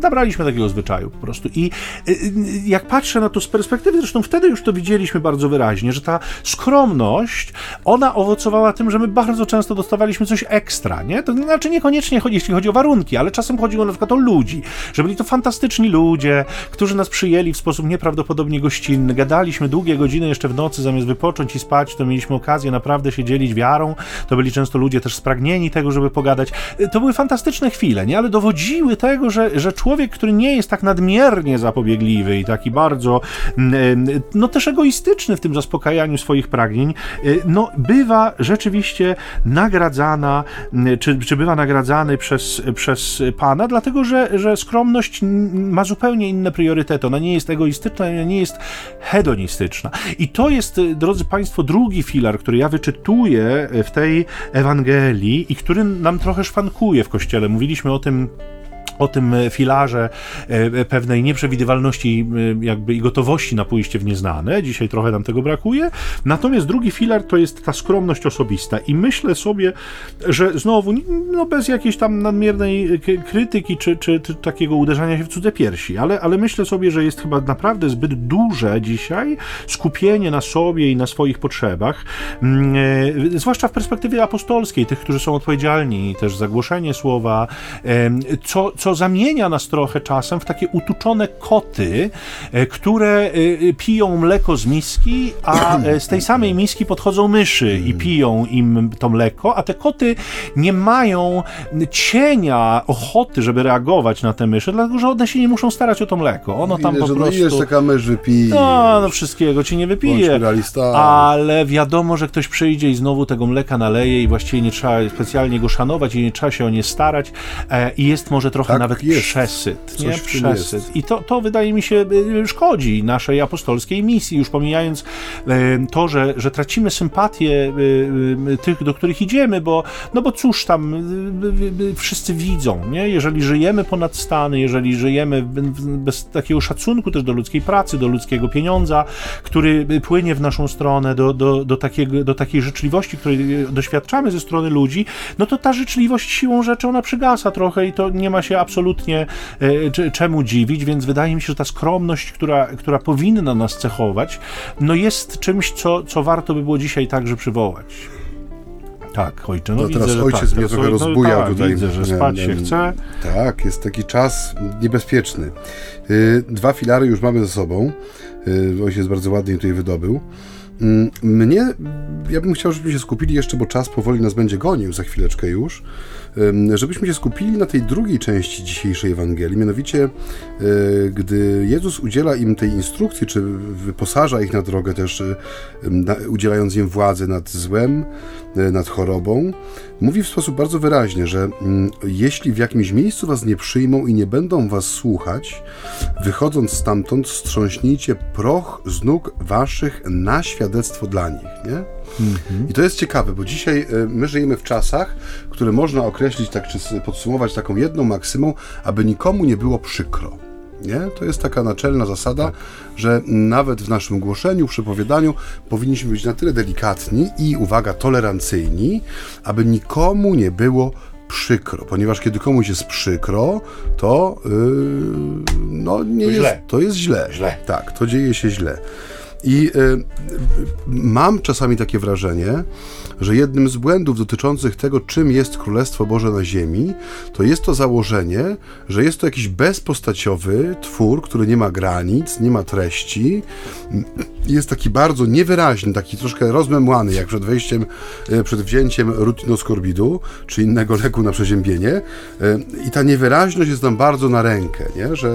nabraliśmy takiego zwyczaju po prostu. I y, y, jak patrzę na to z perspektywy, zresztą wtedy już to widzieliśmy bardzo wyraźnie, że ta skromność, ona owocowała tym, że my bardzo często dostawaliśmy coś ekstra, nie? To znaczy niekoniecznie jeśli chodzi o warunki, ale czasem chodziło na przykład o ludzi, że byli to fantastyczni ludzie, którzy nas przyjęli w sposób nieprawdopodobnie gościnny. Gadaliśmy długie godziny jeszcze w nocy, zamiast wypocząć i spać, to mieliśmy okazję naprawdę się dzielić wiarą. To byli często ludzie też spragnieni tego, żeby pogadać. To były fantastyczne chwile, nie? Ale dowodziły tego, że, że człowiek, który nie jest tak nadmiernie zapobiegliwy i taki bardzo, mm, no też egoistyczny w tym zaspokajaniu swoich pragnień, y, no bywa rzeczywiście nagradzana, mm, czy, czy bywa nagradzany przez, przez Pana, dlatego że, że skromność ma zupełnie inne priorytety. Ona nie jest egoistyczna, ona nie jest hedonistyczna. I to jest, drodzy Państwo, drugi filar, który ja wyczytuję w tej Ewangelii i który nam trochę szwankuje w Kościele. Mówiliśmy o tym o tym e, filarze e, e, pewnej nieprzewidywalności jakby i gotowości na pójście w nieznane. Dzisiaj trochę nam tego brakuje. Natomiast drugi filar to jest ta skromność osobista i myślę sobie, że znowu, no bez jakiejś tam nadmiernej krytyki czy, czy, czy takiego uderzania się w cudze piersi, ale, ale myślę sobie, że jest chyba naprawdę zbyt duże dzisiaj skupienie na sobie i na swoich potrzebach, zwłaszcza w perspektywie apostolskiej, tych, którzy są odpowiedzialni też za głoszenie słowa, co, co co zamienia nas trochę czasem w takie utuczone koty, e, które e, e, piją mleko z miski, a z tej samej miski podchodzą myszy i piją im to mleko, a te koty nie mają cienia ochoty, żeby reagować na te myszy, dlatego że one się nie muszą starać o to mleko. Ono tam Ile, po no prostu... jest taka mysz wypije. No, no wszystkiego ci nie wypije. Ale wiadomo, że ktoś przyjdzie i znowu tego mleka naleje i właściwie nie trzeba specjalnie go szanować i nie trzeba się o nie starać i jest może trochę tak nawet jest. przesyt. Nie? Przesyt. I to, to wydaje mi się y, szkodzi naszej apostolskiej misji, już pomijając y, to, że, że tracimy sympatię y, tych, do których idziemy, bo, no bo cóż tam wszyscy widzą, nie? jeżeli żyjemy ponad stany, jeżeli żyjemy bez takiego szacunku też do ludzkiej pracy, do ludzkiego pieniądza, który płynie w naszą stronę, do, do, do, takiego, do takiej życzliwości, której doświadczamy ze strony ludzi, no to ta życzliwość siłą rzeczy ona przygasa trochę i to nie ma się absolutnie e, czemu dziwić, więc wydaje mi się, że ta skromność, która, która powinna nas cechować, no jest czymś, co, co warto by było dzisiaj także przywołać. Tak, ojcze, no, no widzę, teraz że ojciec tak, mnie trochę no, tak, tutaj. Widzę, że spać się chce. Tak, jest taki czas niebezpieczny. Y, dwa filary już mamy ze sobą. Y, ojciec bardzo ładnie tutaj wydobył. Mm, mnie, ja bym chciał, żebyśmy się skupili jeszcze, bo czas powoli nas będzie gonił za chwileczkę już żebyśmy się skupili na tej drugiej części dzisiejszej Ewangelii, mianowicie e, gdy Jezus udziela im tej instrukcji, czy wyposaża ich na drogę też, e, udzielając im władzy nad złem, e, nad chorobą, mówi w sposób bardzo wyraźnie, że jeśli w jakimś miejscu was nie przyjmą i nie będą was słuchać, wychodząc stamtąd, strząśnijcie proch z nóg waszych na świadectwo dla nich. Nie? Mhm. I to jest ciekawe, bo dzisiaj my żyjemy w czasach, które można określić tak, czy podsumować taką jedną maksymą, aby nikomu nie było przykro. Nie? To jest taka naczelna zasada, tak. że nawet w naszym głoszeniu, przepowiadaniu powinniśmy być na tyle delikatni i, uwaga, tolerancyjni, aby nikomu nie było przykro, ponieważ kiedy komuś jest przykro, to yy, no nie to jest, źle. to jest źle. źle. Tak, to dzieje się źle. I yy, mam czasami takie wrażenie, że jednym z błędów dotyczących tego, czym jest Królestwo Boże na ziemi, to jest to założenie, że jest to jakiś bezpostaciowy twór, który nie ma granic, nie ma treści, jest taki bardzo niewyraźny, taki troszkę rozmemłany, jak przed wejściem, e, przed wzięciem rutinoskorbidu, czy innego leku na przeziębienie. E, I ta niewyraźność jest nam bardzo na rękę, nie? że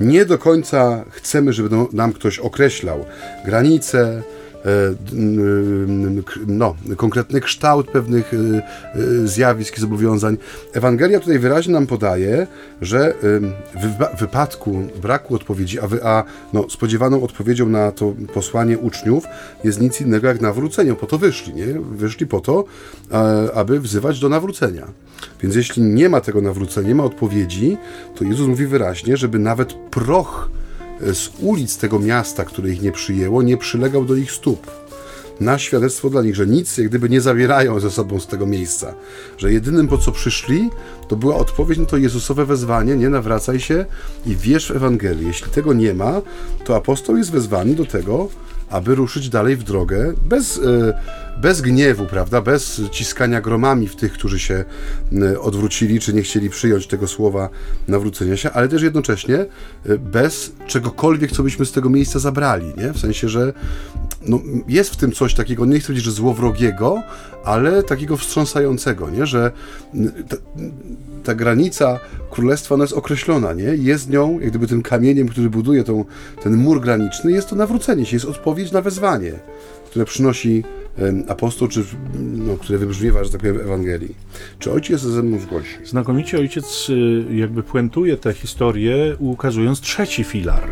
e, nie do końca chcemy, żeby nam ktoś określał granice, no, konkretny kształt pewnych zjawisk i zobowiązań. Ewangelia tutaj wyraźnie nam podaje, że w wypadku braku odpowiedzi, a, wy, a no, spodziewaną odpowiedzią na to posłanie uczniów jest nic innego jak nawrócenie. Po to wyszli, nie? Wyszli po to, aby wzywać do nawrócenia. Więc jeśli nie ma tego nawrócenia, nie ma odpowiedzi, to Jezus mówi wyraźnie, żeby nawet proch e, z ulic tego miasta, które ich nie przyjęło, nie przylegał do ich stóp na świadectwo dla nich, że nic jak gdyby nie zabierają ze sobą z tego miejsca. Że jedynym po co przyszli, to była odpowiedź na to Jezusowe wezwanie, nie nawracaj się i wierz w Ewangelię. Jeśli tego nie ma, to apostoł jest wezwany do tego, aby ruszyć dalej w drogę bez, e, bez gniewu, prawda, bez ciskania gromami w tych, którzy się e, odwrócili, czy nie chcieli przyjąć tego słowa nawrócenia się, ale też jednocześnie e, bez czegokolwiek, co byśmy z tego miejsca zabrali, nie? W sensie, że no, jest w tym coś takiego, nie chcę powiedzieć, że złowrogiego, ale takiego wstrząsającego, nie? że ta, granica królestwa ona jest określona, nie? jest nią, jak gdyby tym kamieniem, który buduje tą, ten mur graniczny, jest to nawrócenie się, jest odpowiedź na wezwanie, które przynosi apostoł, czy no, które wybrzmiewa, że tak powiem, w Ewangelii. Czy ojciec ze mną zgodzi? Znakomicie ojciec y, jakby puentuje tę historię, ukazując trzeci filar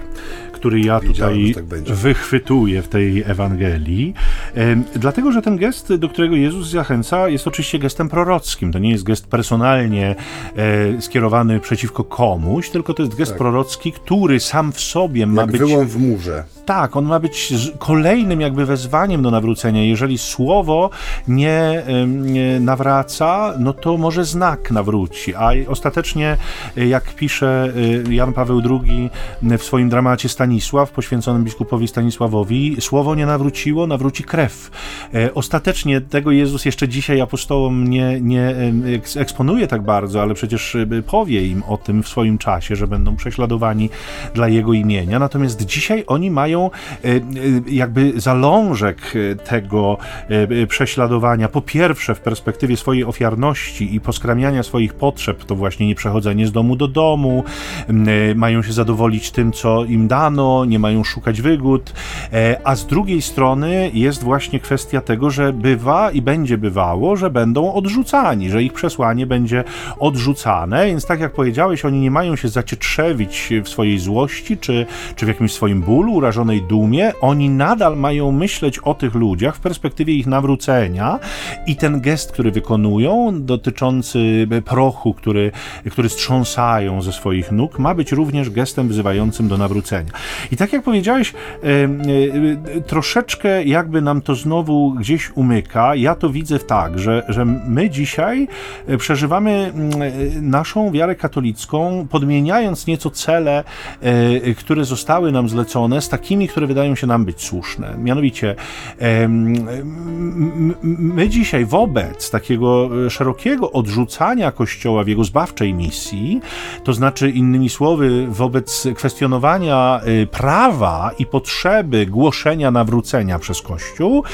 który ja tutaj tak wychwytuję w tej Ewangelii. Dlatego, że ten gest, do którego Jezus zachęca, jest oczywiście gestem prorockim. To nie jest gest personalnie e, skierowany przeciwko komuś, tylko to jest gest tak. prorocki, który sam w sobie ma Jak być. Wyłom w murze. Tak, on ma być kolejnym jakby wezwaniem do nawrócenia. Jeżeli słowo nie, nie nawraca, no to może znak nawróci. A ostatecznie, e, jak pisze e, Jan Paweł II w swoim dramacie Stanisław, Stanisław, poświęconym biskupowi Stanisławowi, słowo nie nawróciło, nawróci krew. E, ostatecznie tego Jezus jeszcze dzisiaj apostołom nie, nie eksponuje tak bardzo, ale przecież e, powie im o tym w swoim czasie, że będą prześladowani dla Jego imienia. Natomiast dzisiaj oni mają e, jakby zalążek tego prześladowania. Po pierwsze, w perspektywie swojej ofiarności i poskramiania swoich potrzeb, to właśnie nie przechodzenie z domu do domu, mają się zadowolić tym, co im dano, nie mają szukać wygód, e, a z drugiej strony jest właśnie kwestia tego, że bywa i będzie bywało, że będą odrzucani, że ich przesłanie będzie odrzucane, więc tak jak powiedziałeś, oni nie mają się zacietrzewić w swojej złości, czy, czy w jakimś swoim bólu, urażonej dumie, oni nadal mają myśleć o tych ludziach w perspektywie ich nawrócenia. I ten gest, który wykonują, dotyczący prochu, który, który strząsają ze swoich nóg, ma być również gestem wzywającym do nawrócenia. I tak jak powiedziałeś, e, e, troszeczkę jakby nam to znowu gdzieś umyka. Ja to widzę tak, że, że my dzisiaj e, przeżywamy naszą wiarę katolicką, podmieniając nieco cele, które zostały nam zlecone, z takimi, które wydają się nam być słuszne. Mianowicie, my dzisiaj wobec takiego szerokiego odrzucania Kościoła w jego zbawczej misji, to znaczy innymi słowy, wobec kwestionowania prawa i potrzeby głoszenia nawrócenia przez Kościół,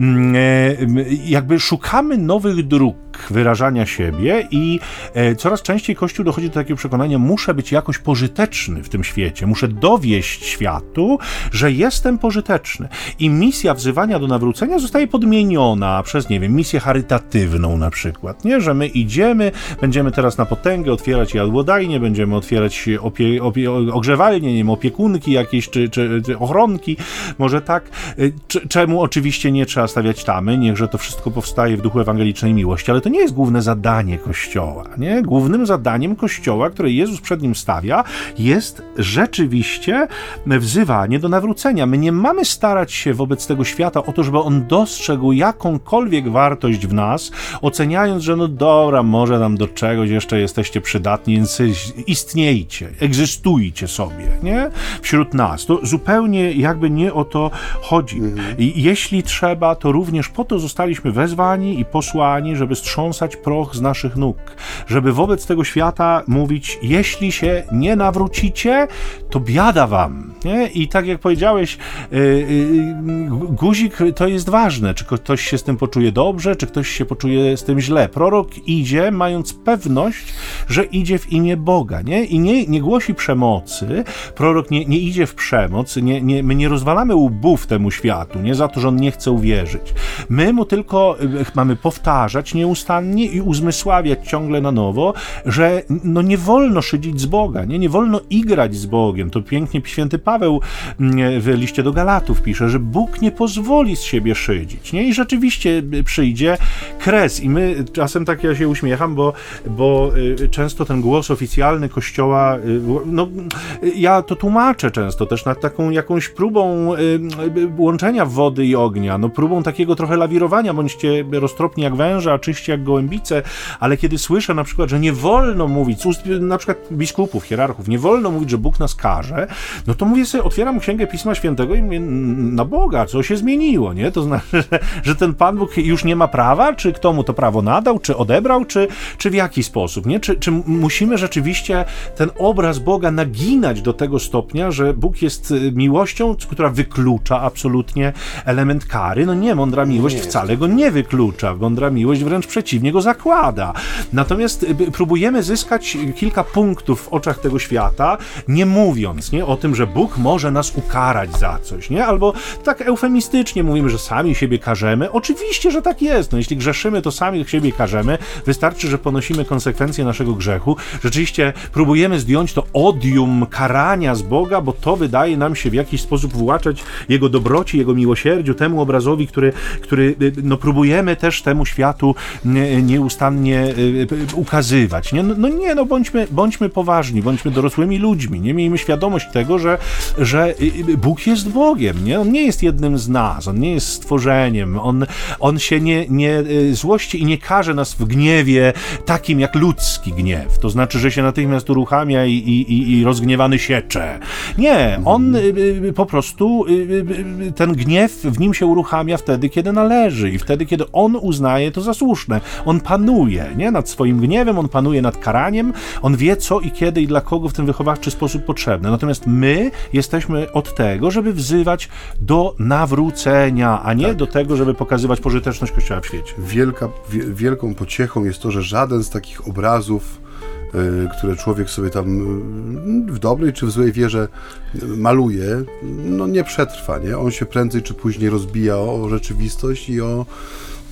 mm, e, jakby szukamy nowych dróg wyrażania siebie i e, coraz częściej Kościół dochodzi do takiego przekonania, muszę być jakoś pożyteczny w tym świecie, muszę dowieść światu, że jestem pożyteczny. I misja wzywania do nawrócenia zostaje podmieniona przez, nie wiem, misję charytatywną na przykład, nie? Że my idziemy, będziemy teraz na potęgę otwierać jadłodajnie, będziemy otwierać opie, opie, ogrzewalnie, nie wiem, opiekunki jakieś, czy, czy, czy ochronki, może tak. E, czemu oczywiście nie trzeba stawiać tamy, niechże to wszystko powstaje w duchu ewangelicznej miłości, ale to nie jest główne zadanie Kościoła. Nie? Głównym zadaniem Kościoła, które Jezus przed nim stawia, jest rzeczywiście wzywanie do nawrócenia. My nie mamy starać się wobec tego świata o to, żeby on dostrzegł jakąkolwiek wartość w nas, oceniając, że no dobra, może nam do czegoś jeszcze jesteście przydatni, więc istniejcie, egzystujcie sobie, nie? Wśród nas. To zupełnie jakby nie o to chodzi. Mhm. I jeśli trzeba, to również po to zostaliśmy wezwani i posłani, żeby strząsać proch z naszych nóg, żeby wobec tego świata mówić, jeśli się nie nawrócicie, to biada wam. Nie? I tak jak powiedziałeś, yy, yy, guzik to jest ważne, czy ktoś się z tym poczuje dobrze, czy ktoś się poczuje z tym źle. Prorok idzie, mając pewność, że idzie w imię Boga, nie? I nie, nie głosi przemocy, prorok nie, nie, idzie w przemoc, nie, nie, my nie rozwalamy łbów temu światu, nie za to, że on nie chce uwierzyć. My mu tylko y, mamy powtarzać nieustannie i uzmysławiać ciągle na nowo, że no nie wolno szydzić z Boga, nie, nie wolno igrać z Bogiem. To pięknie święty Paweł mm, w liście do Galatów pisze, że Bóg nie pozwoli z siebie szydzić. Nie? I rzeczywiście y, przyjdzie kres. I my czasem tak ja się uśmiecham, bo, bo często ten głos oficjalny Kościoła, no ja to tłumaczę często też nad taką jakąś próbą łączenia wody i ognia, no próbą takiego trochę lawirowania, bądźcie roztropni jak węże, a czyści jak gołębice, ale kiedy słyszę na przykład, że nie wolno mówić, z ust na przykład biskupów, hierarchów, nie wolno mówić, że Bóg nas karze, no to mówię sobie, otwieram Księgę Pisma Świętego i mówię, na Boga, co się zmieniło, nie? To znaczy, że, że ten Pan Bóg już nie ma prawa, czy kto mu to prawo nadał, czy odebrał, czy, czy w jaki sposób, nie? Czy, czy musimy rzeczywiście ten obraz Boga naginać do tego stopnia, że Bóg jest y, miłością, która wyklucza absolutnie element kary? No nie, mądra miłość wcale go nie wyklucza. Mądra miłość wręcz przeciwnie go zakłada. Natomiast y, próbujemy zyskać kilka punktów w oczach tego świata, nie mówiąc nie, o tym, że Bóg może nas ukarać za coś, nie? Albo tak eufemistycznie mówimy, że sami siebie karzemy. Oczywiście, że tak jest. No, jeśli grzeszymy, to sami siebie karzemy. Wystarczy, że ponosimy konsekwencje naszego grzechu. Rzeczywiście próbujemy zdjąć to odium karania z Boga, bo to wydaje nam się w jakiś sposób właczać Jego dobroci, Jego miłosierdziu, temu obrazowi, który, który y, no, próbujemy też temu światu nieustannie y, ukazywać. Nie? No, no nie, no bądźmy, bądźmy poważni, bądźmy dorosłymi ludźmi, nie miejmy świadomość tego, że, że y, Bóg jest Bogiem, nie? On nie jest jednym z nas, On nie jest stworzeniem, On, on się nie, nie złości i nie każe nas w gniewie takim jak ludzki gniew, to znaczy, że się natychmiast uruchamia i, i, i rozgniewany siecze. Nie, On po prostu ten gniew w nim się uruchamia wtedy, kiedy należy i wtedy, kiedy on uznaje to za słuszne. On panuje nie? nad swoim gniewem, on panuje nad karaniem, on wie co i kiedy i dla kogo w ten wychowawczy sposób potrzebne. Natomiast my jesteśmy od tego, żeby wzywać do nawrócenia, a nie tak. do tego, żeby pokazywać pożyteczność Kościoła w świecie. Wielka, wielką pociechą jest to, że żaden z takich obrazów y, które człowiek sobie tam y, w dobrej czy w złej wierze maluje, no nie przetrwa, nie? On się prędzej czy później rozbija o rzeczywistość i o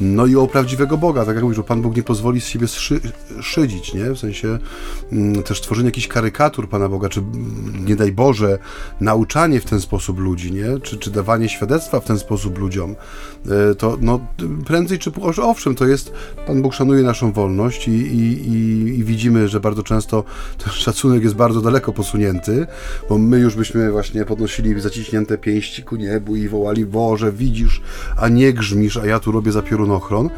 no i o prawdziwego Boga, tak jak mówisz, że Pan Bóg nie pozwoli z siebie szy, szydzić, nie? W sensie mm, też tworzenie jakichś karykatur Pana Boga, czy mm, nie daj Boże, nauczanie w ten sposób ludzi, nie? Czy, czy dawanie świadectwa w ten sposób ludziom, e, to no, prędzej czy owszem, to jest, Pan Bóg szanuje naszą wolność i, i, i, i widzimy, że bardzo często ten szacunek jest bardzo daleko posunięty, bo my już byśmy właśnie podnosili zaciśnięte pięści ku niebu i wołali, Boże, widzisz, a nie grzmisz, a ja tu robię za piorun ochron.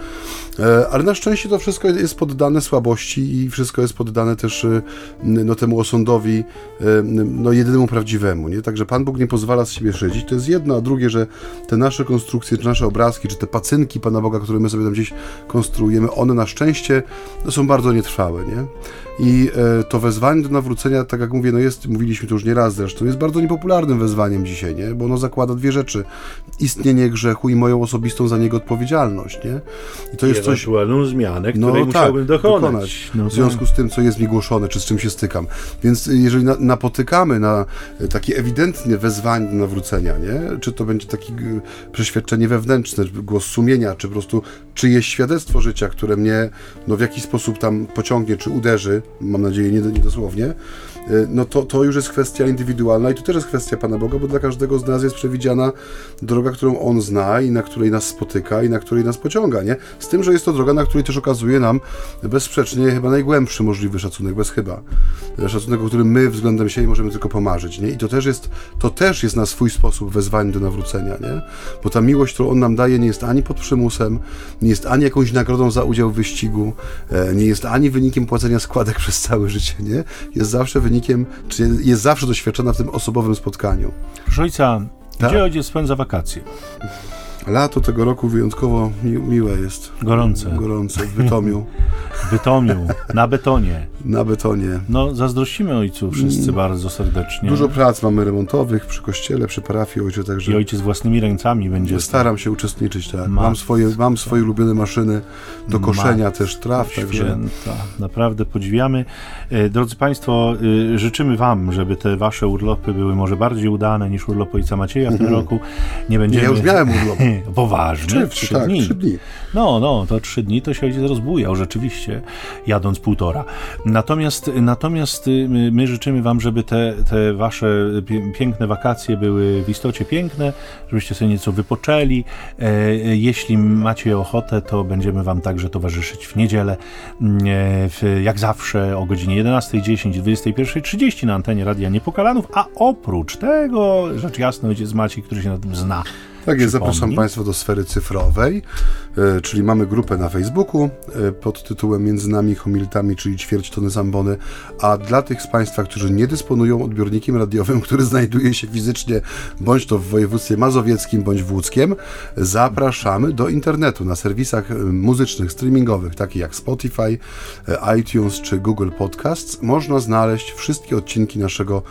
E, ale na szczęście to wszystko jest poddane słabości i wszystko jest poddane też e, no, temu osądowi e, no, jedynemu prawdziwemu. Nie? Także Pan Bóg nie pozwala z siebie szydzić. To jest jedno, a drugie, że te nasze konstrukcje, czy nasze obrazki, czy te pacynki Pana Boga, które my sobie tam gdzieś konstruujemy, one na szczęście no, są bardzo nietrwałe. Nie? I to wezwanie do nawrócenia, tak jak mówię, no jest, mówiliśmy to już nieraz zresztą, jest bardzo niepopularnym wezwaniem dzisiaj, nie? bo ono zakłada dwie rzeczy. Istnienie grzechu i moją osobistą za niego odpowiedzialność. Nie? I to jest coś... zmianę, której no, musiałbym tak, dokonać. dokonać no, w związku z tym, co jest mi głoszone, czy z czym się stykam. Więc jeżeli na, napotykamy na takie ewidentnie wezwanie do nawrócenia, nie? czy to będzie takie przeświadczenie wewnętrzne, głos sumienia, czy po prostu czyjeś świadectwo życia, które mnie no, w jakiś sposób tam pociągnie, czy uderzy, mam nadzieję nie, nie no to, to już jest kwestia indywidualna i to też jest kwestia Pana Boga, bo dla każdego z nas jest przewidziana droga, którą On zna i na której nas spotyka i na której nas pociąga, nie? Z tym, że jest to droga, na której też okazuje nam bezsprzecznie chyba najgłębszy możliwy szacunek, bez chyba. Szacunek, o którym my względem siebie możemy tylko pomarzyć, nie? I to też jest, to też jest na swój sposób wezwanie do nawrócenia, nie? Bo ta miłość, którą On nam daje, nie jest ani pod przymusem, nie jest ani jakąś nagrodą za udział w wyścigu, e, nie jest ani wynikiem płacenia składek przez całe życie, nie? Jest zawsze wynikiem wynikiem, czy jest zawsze doświadczona w tym osobowym spotkaniu. Proszę ojca, tak? gdzie ojciec spędza wakacje? Lato tego roku wyjątkowo mi miłe jest. Gorące. Gorące w Bytomiu. W Bytomiu, na betonie. Na betonie. No, zazdrościmy ojcu wszyscy mm. bardzo serdecznie. Dużo prac mamy remontowych przy kościele, przy parafii ojcze, także... I ojciec własnymi ręcami będzie... Staram się uczestniczyć, tak. Mam swoje, mam swoje ulubione maszyny do koszenia też traw, święta. także... Naprawdę podziwiamy. E, drodzy Państwo, e, życzymy Wam, żeby te Wasze urlopy były może bardziej udane niż urlop ojca Macieja w tym mhm. roku. Nie będziemy... Nie, ja już miałem urlop. Poważnie? Trzy, trzy tak, dni. Trzy dni. No, no, to trzy dni to się ojciec rozbujał rzeczywiście, jadąc półtora. Natomiast, natomiast y, my życzymy Wam, żeby te, te Wasze piękne wakacje były w istocie piękne, żebyście sobie nieco wypoczęli. E, jeśli macie ochotę, to będziemy Wam także towarzyszyć w niedzielę, mm, e, jak zawsze o godzinie 11.10 i 21.30 na antenie Radia Niepokalanów, a oprócz tego, rzecz jasna, ojciec Maciej, który się na tym zna, tak jest, zapraszam Państwa do sfery cyfrowej, e, czyli mamy grupę na Facebooku e, pod tytułem Między nami homilitami, czyli ćwierć tony zambony, a dla tych z Państwa, którzy nie dysponują odbiornikiem radiowym, który znajduje się fizycznie bądź to w województwie mazowieckim, bądź w łódzkiem, zapraszamy do internetu na serwisach e, muzycznych, streamingowych, takich jak Spotify, iTunes czy Google Podcasts. Można znaleźć wszystkie odcinki naszego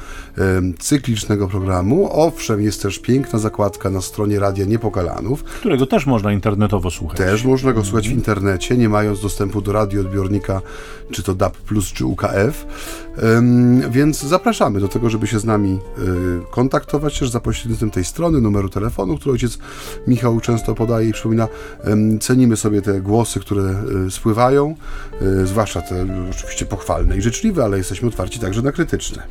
cyklicznego programu. Owszem, jest też piękna zakładka na stronie Radia Niepokalanów. Którego też można internetowo słuchać. Też można go słuchać w internecie, nie mając dostępu do radioodbiornika, czy to DAB+, czy UKF. Więc zapraszamy do tego, żeby się z nami y, kontaktować też za pośrednictwem tej strony, numeru telefonu, który ojciec Michał często podaje i przypomina. Cenimy sobie te głosy, które y, spływają, y, zwłaszcza te oczywiście pochwalne i życzliwe, ale jesteśmy otwarci także na krytyczne.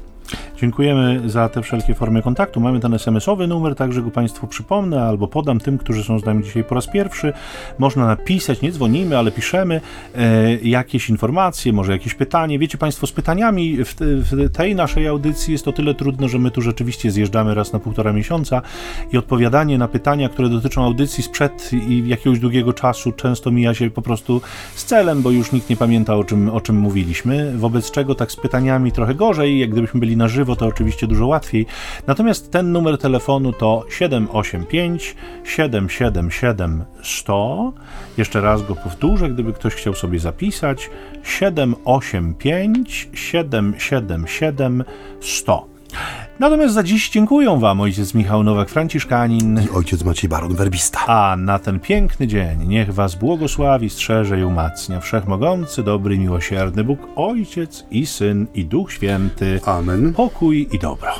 Dziękujemy za te wszelkie formy kontaktu. Mamy ten SMS-owy numer, także go Państwu przypomnę albo podam tym, którzy są z nami dzisiaj po raz pierwszy. Można napisać, nie dzwonimy, ale piszemy e, jakieś informacje, może jakieś pytanie. Wiecie Państwo, z pytaniami w, w, tej naszej audycji jest to tyle trudno, że my tu rzeczywiście zjeżdżamy raz na półtora miesiąca i odpowiadanie na pytania, które dotyczą audycji sprzed i jakiegoś długiego czasu często mija się po prostu z celem, bo już nikt nie pamięta o czym, o czym mówiliśmy. Wobec czego tak z pytaniami trochę gorzej, jak gdybyśmy byli na żywo, to oczywiście dużo łatwiej. Natomiast ten numer telefonu to 785 777 100. Jeszcze raz go powtórzę, gdyby ktoś chciał sobie zapisać. 785 777 100. Natomiast za dziś dziękuję Wam ojciec Michał Nowak-Franciszkanin i ojciec Maciej Baron Werbista. A na ten piękny dzień niech Was błogosławi, strzeże i umacnia Wszechmogący, dobry, miłosierny Bóg, Ojciec i Syn i Duch Święty. Amen. Pokój i dobro.